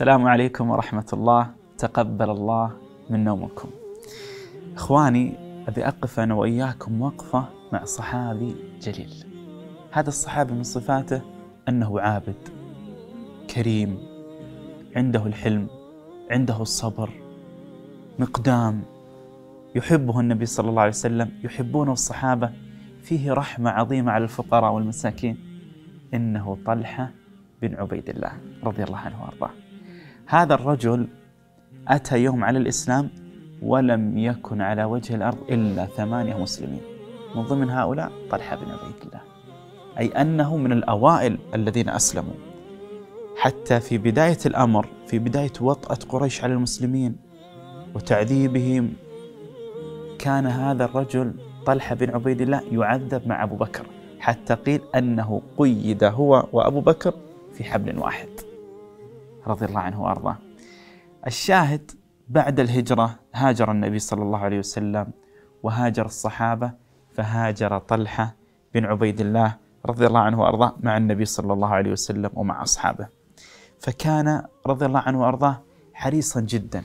السلام عليكم ورحمة الله. تقبل الله من نومكم. إخواني أبي أقف أنا وإياكم وقفة مع صحابي جليل. هذا الصحابي من صفاته أنه عابد كريم عنده الحلم عنده الصبر مقدام. يحبه النبي صلى الله عليه وسلم يحبونه الصحابة. فيه رحمة عظيمة على الفقراء والمساكين. إنه طلحة بن عبيد الله رضي الله عنه وأرضاه. هذا الرجل أتى يوم على الإسلام ولم يكن على وجه الأرض إلا ثمانية مسلمين. من ضمن هؤلاء طلحة بن عبيد الله. أي أنه من الأوائل الذين أسلموا. حتى في بداية الأمر في بداية وطأة قريش على المسلمين وتعذيبهم كان هذا الرجل طلحة بن عبيد الله يعذب مع أبو بكر حتى قيل أنه قيد هو وأبو بكر في حبل واحد. رضي الله عنه وأرضاه. الشاهد بعد الهجرة هاجر النبي صلى الله عليه وسلم وهاجر الصحابة فهاجر طلحة بن عبيد الله رضي الله عنه وأرضاه مع النبي صلى الله عليه وسلم ومع أصحابه. فكان رضي الله عنه وأرضاه حريصا جدا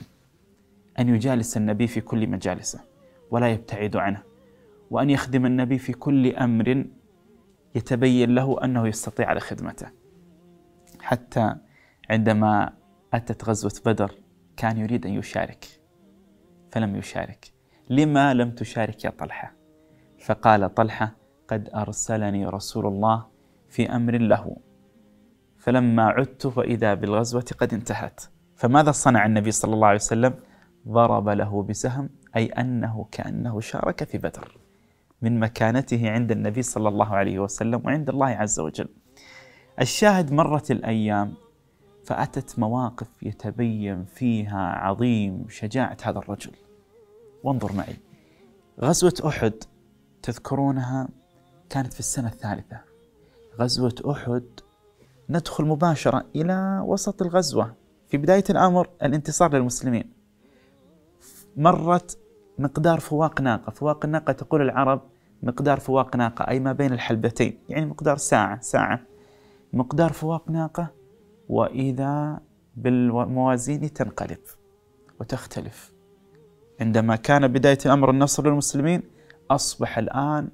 أن يجالس النبي في كل مجالسه ولا يبتعد عنه وأن يخدم النبي في كل أمر يتبين له أنه يستطيع على خدمته. حتى عندما أتت غزوة بدر كان يريد أن يشارك فلم يشارك. لما لم تشارك يا طلحة؟ فقال طلحة قد أرسلني رسول الله في أمر له. فلما عدت فإذا بالغزوة قد انتهت. فماذا صنع النبي صلى الله عليه وسلم؟ ضرب له بسهم أي أنه كأنه شارك في بدر من مكانته عند النبي صلى الله عليه وسلم وعند الله عز وجل. الشاهد مرت الأيام فأتت مواقف يتبين فيها عظيم شجاعة هذا الرجل. وانظر معي. غزوة أحد تذكرونها كانت في السنة الثالثة. غزوة أحد ندخل مباشرة إلى وسط الغزوة. في بداية الأمر الانتصار للمسلمين. مرت مقدار فواق ناقة. فواق الناقة تقول العرب مقدار فواق ناقة أي ما بين الحلبتين. يعني مقدار ساعة ساعة. مقدار فواق ناقة وإذا بالموازين تنقلب وتختلف. عندما كان بداية الأمر النصر للمسلمين أصبح الآن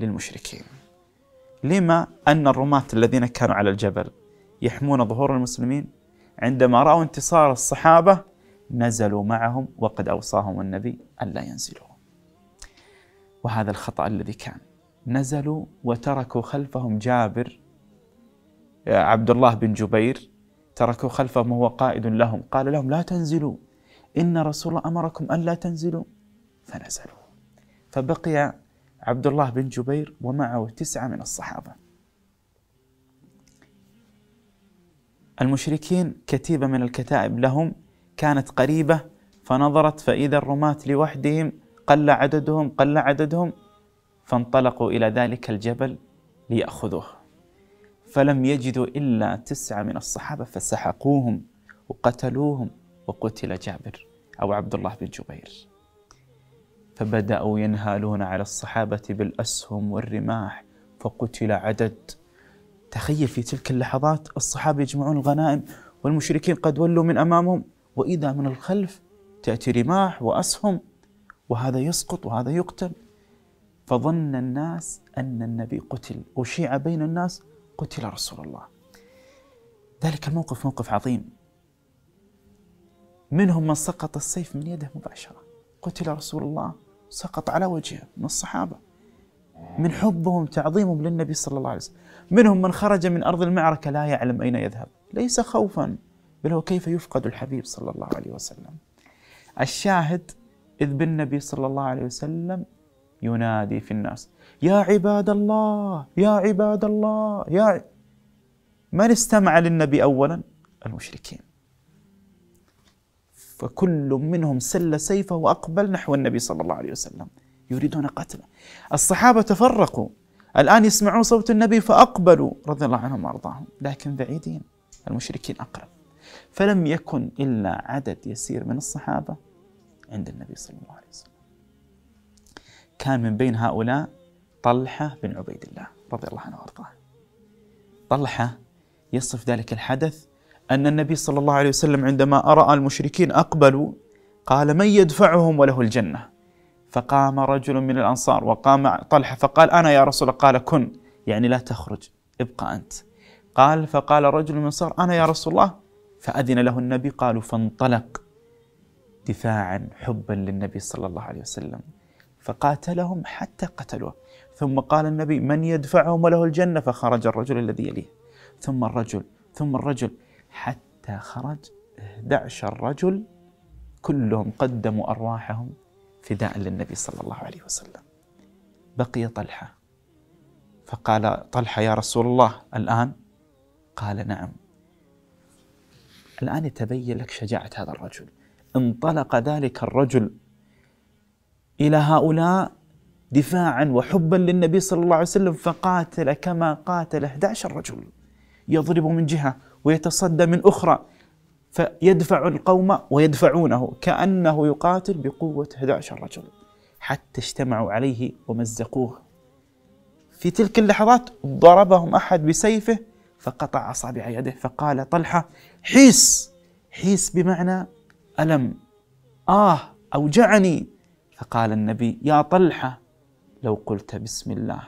للمشركين. لما أن الرماة الذين كانوا على الجبل يحمون ظهور المسلمين؟ عندما رأوا انتصار الصحابة نزلوا معهم وقد أوصاهم النبي ألا ينزلوا. وهذا الخطأ الذي كان. نزلوا وتركوا خلفهم جابر عبد الله بن جبير تركوا خلفهم وهو قائد لهم. قال لهم لا تنزلوا. إن رسول الله أمركم أن لا تنزلوا. فنزلوا. فبقي عبد الله بن جبير ومعه تسعة من الصحابة. المشركين كتيبة من الكتائب لهم. كانت قريبة فنظرت فإذا الرماة لوحدهم قل عددهم قل عددهم فانطلقوا إلى ذلك الجبل ليأخذوه. فلم يجدوا إلا تسعة من الصحابة فسحقوهم وقتلوهم وقتل جابر أو عبد الله بن جبير. فبدأوا ينهالون على الصحابة بالأسهم والرماح فقتل عدد. تخيل في تلك اللحظات الصحابة يجمعون الغنائم والمشركين قد ولوا من أمامهم وإذا من الخلف تأتي رماح وأسهم وهذا يسقط وهذا يقتل. فظن الناس أن النبي قتل وشيع بين الناس قتل رسول الله. ذلك الموقف موقف عظيم. منهم من سقط السيف من يده مباشرة. قتل رسول الله سقط على وجهه من الصحابة. من حبهم تعظيمهم للنبي صلى الله عليه وسلم. منهم من خرج من أرض المعركة لا يعلم أين يذهب. ليس خوفا بل هو كيف يفقد الحبيب صلى الله عليه وسلم. الشاهد إذ بالنبي صلى الله عليه وسلم ينادي في الناس. يا عباد الله يا عباد الله يا من استمع للنبي أولا؟ المشركين. فكل منهم سل سيفه وأقبل نحو النبي صلى الله عليه وسلم. يريدون قتله. الصحابة تفرقوا. الآن يسمعون صوت النبي فأقبلوا رضي الله عنهم وأرضاهم. لكن بعيدين. المشركين أقرب. فلم يكن إلا عدد يسير من الصحابة عند النبي صلى الله عليه وسلم. كان من بين هؤلاء طلحة بن عبيد الله رضي الله عنه وأرضاه. طلحة يصف ذلك الحدث أن النبي صلى الله عليه وسلم عندما رأى المشركين أقبلوا قال من يدفعهم وله الجنة؟ فقام رجل من الأنصار وقام طلحة فقال أنا يا رسول الله. قال كن يعني لا تخرج ابقى أنت. قال فقال رجل من الأنصار أنا يا رسول الله. فأذن له النبي قالوا فانطلق دفاعا حبا للنبي صلى الله عليه وسلم. فقاتلهم حتى قتلوه. ثم قال النبي من يدفعهم وله الجنة فخرج الرجل الذي يليه. ثم الرجل ثم الرجل حتى خرج 11 رجل كلهم قدموا أرواحهم فداء للنبي صلى الله عليه وسلم. بقي طلحة. فقال طلحة يا رسول الله الآن؟ قال نعم. الآن يتبين لك شجاعة هذا الرجل. انطلق ذلك الرجل إلى هؤلاء دفاعا وحبا للنبي صلى الله عليه وسلم فقاتل كما قاتل 11 رجل يضرب من جهة ويتصدى من أخرى فيدفع القوم ويدفعونه كأنه يقاتل بقوة 11 رجل حتى اجتمعوا عليه ومزقوه. في تلك اللحظات ضربهم أحد بسيفه فقطع أصابع يده فقال طلحة حيس حيس بمعنى ألم. آه أوجعني. فقال النبي يا طلحة لو قلت بسم الله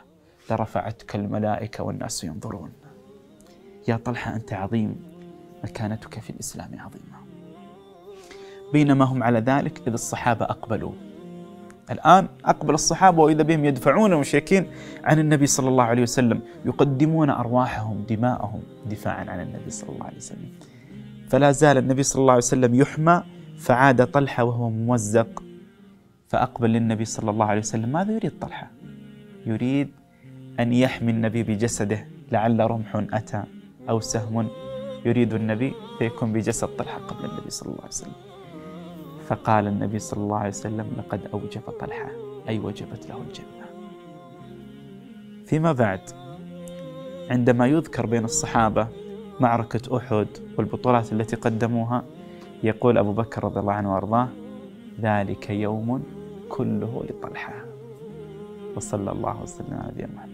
لرفعتك الملائكة والناس ينظرون. يا طلحة أنت عظيم مكانتك في الإسلام عظيمة. بينما هم على ذلك إذ الصحابة أقبلوا. الآن أقبل الصحابة وإذا بهم يدفعون المشركين عن النبي صلى الله عليه وسلم يقدمون أرواحهم دماءهم دفاعا عن النبي صلى الله عليه وسلم. فلا زال النبي صلى الله عليه وسلم يحمى فعاد طلحة وهو ممزق فأقبل للنبي صلى الله عليه وسلم. ماذا يريد طلحة؟ يريد أن يحمي النبي بجسده لعل رمح أتى أو سهم يريد النبي فيكون بجسد طلحة قبل النبي صلى الله عليه وسلم. فقال النبي صلى الله عليه وسلم لقد أوجب طلحة. أي وجبت له الجنة. فيما بعد عندما يذكر بين الصحابة معركة أحد والبطولات التي قدموها يقول أبو بكر رضي الله عنه وأرضاه ذلك يوم كله لطلحة. وصلى الله وسلم على نبينا محمد.